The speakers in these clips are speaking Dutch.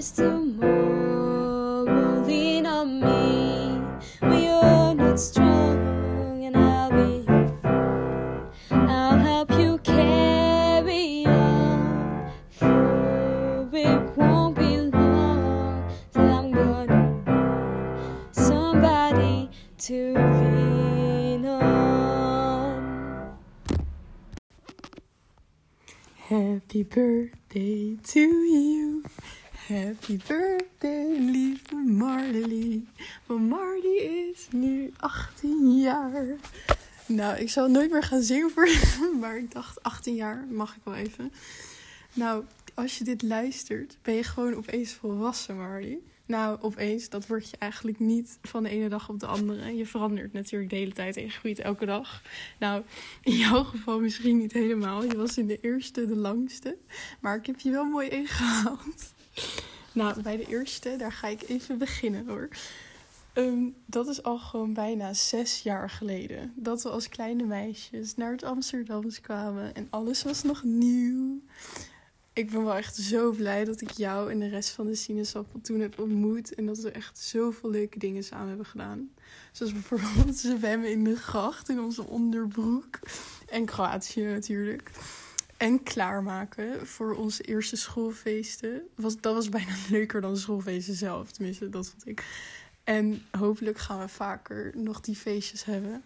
there's tomorrow lean on me. We are not strong, and I'll be. I'll help you carry on, for it won't be long till I'm gonna need somebody to lean on. Happy birthday to you. Happy birthday, lieve Marley. Want Marley is nu 18 jaar. Nou, ik zal nooit meer gaan zingen voor maar ik dacht 18 jaar mag ik wel even. Nou, als je dit luistert, ben je gewoon opeens volwassen, Marley. Nou, opeens, dat word je eigenlijk niet van de ene dag op de andere. Je verandert natuurlijk de hele tijd en je groeit elke dag. Nou, in jouw geval misschien niet helemaal. Je was in de eerste de langste. Maar ik heb je wel mooi ingehaald. Nou, bij de eerste, daar ga ik even beginnen hoor. Ehm, dat is al gewoon bijna zes jaar geleden. Dat we als kleine meisjes naar het Amsterdams kwamen en alles was nog nieuw ik ben wel echt zo blij dat ik jou en de rest van de sinaasappel toen heb ontmoet. En dat we echt zoveel leuke dingen samen hebben gedaan. Zoals bijvoorbeeld zwemmen in de gracht in onze onderbroek. En Kroatië natuurlijk. En klaarmaken voor onze eerste schoolfeesten. Was, dat was bijna leuker dan schoolfeesten zelf. Tenminste, dat vond ik. En hopelijk gaan we vaker nog die feestjes hebben.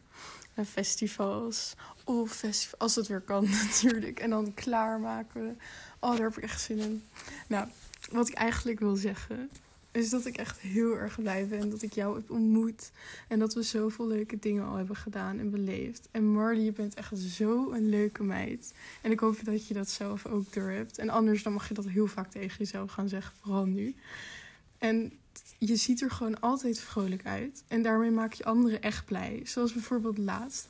En festivals. Of festivals, als het weer kan natuurlijk. En dan klaarmaken Oh, daar heb ik echt zin in. Nou, wat ik eigenlijk wil zeggen, is dat ik echt heel erg blij ben dat ik jou heb ontmoet. En dat we zoveel leuke dingen al hebben gedaan en beleefd. En Marley, je bent echt zo een leuke meid. En ik hoop dat je dat zelf ook hebt. En anders dan mag je dat heel vaak tegen jezelf gaan zeggen, vooral nu. En je ziet er gewoon altijd vrolijk uit. En daarmee maak je anderen echt blij. Zoals bijvoorbeeld laatst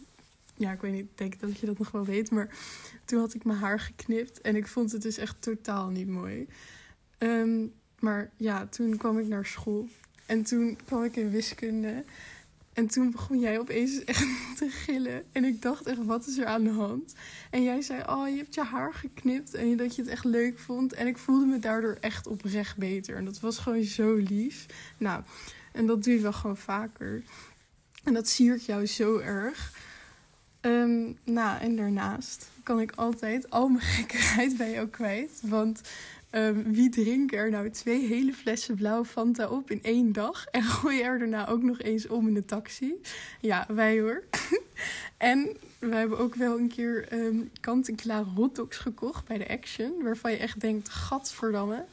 ja, ik weet niet, ik denk dat je dat nog wel weet. Maar toen had ik mijn haar geknipt en ik vond het dus echt totaal niet mooi. Ehm, maar ja, toen kwam ik naar school. En toen kwam ik in wiskunde. En toen begon jij opeens echt te gillen. En ik dacht echt, wat is er aan de hand? En jij zei, oh, je hebt je haar geknipt. En dat je het echt leuk vond. En ik voelde me daardoor echt oprecht beter. En dat was gewoon zo lief. Nou, en dat doe je wel gewoon vaker. En dat siert jou zo erg. Ehm, nou, en daarnaast kan ik altijd al mijn gekkigheid bij jou kwijt. Want um, wie drinkt er nou twee hele flessen blauwe Fanta op in één dag? En gooi er daarna ook nog eens om in de taxi? Ja, wij hoor. en we hebben ook wel een keer um, kant-en-klare hotdogs gekocht bij de Action. Waarvan je echt denkt, gadverdamme.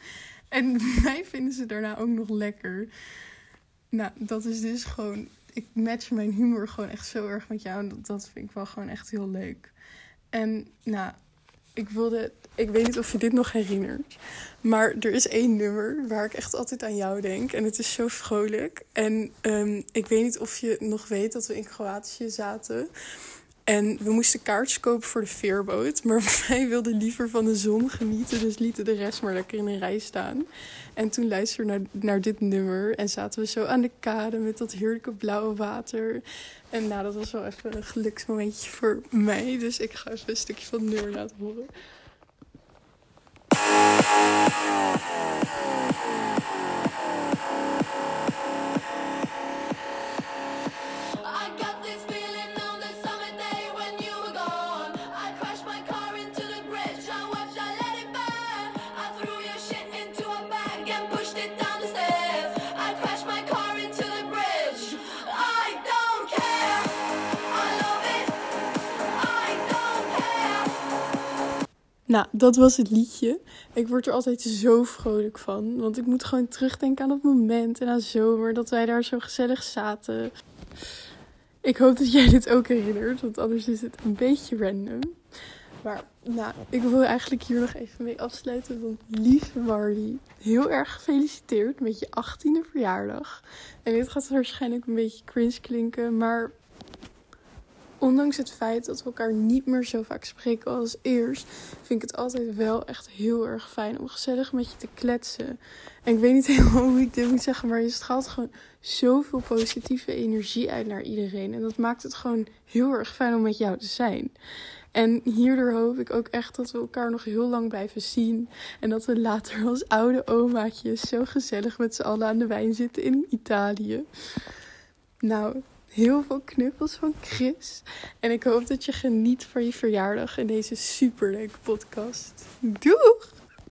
En mij vinden ze daarna ook nog lekker. Nou, dat is dus gewoon ik match mijn humor gewoon echt zo erg met jou. En dat, dat vind ik wel gewoon echt heel leuk. En nou, ik wilde. Ik weet niet of je dit nog herinnert. Maar er is één nummer waar ik echt altijd aan jou denk. En het is zo vrolijk. En um, ik weet niet of je nog weet dat we in Kroatië zaten. En we moesten kaartjes kopen voor de veerboot. Maar wij wilden liever van de zon genieten. Dus lieten de rest maar lekker in een rij staan. En toen luisterden we naar, naar dit nummer. En zaten we zo aan de kade met dat heerlijke blauwe water. En nou, dat was wel even een geluksmomentje voor mij. Dus ik ga even een stukje van het nummer laten horen. Nou, dat was het liedje. Ik word er altijd zo vrolijk van. Want ik moet gewoon terugdenken aan het moment en aan zomer dat wij daar zo gezellig zaten. Ik hoop dat jij dit ook herinnert, want anders is het een beetje random. Maar nou, ik wil eigenlijk hier nog even mee afsluiten. Want lieve Marley, heel erg gefeliciteerd met je 18e verjaardag. En dit gaat waarschijnlijk een beetje cringe klinken, maar ondanks het feit dat we elkaar niet meer zo vaak spreken als eerst, vind ik het altijd wel echt heel erg fijn om gezellig met je te kletsen. En ik weet niet helemaal hoe ik dit moet zeggen, maar je straalt gewoon zoveel positieve energie uit naar iedereen. En dat maakt het gewoon heel erg fijn om met jou te zijn. En hierdoor hoop ik ook echt dat we elkaar nog heel lang blijven zien. En dat we later als oude omaatjes zo gezellig met z'n allen aan de wijn zitten in Italië. Nou, heel veel knuffels van Chris. En ik hoop dat je geniet van je verjaardag in deze superleuke podcast. Doeg!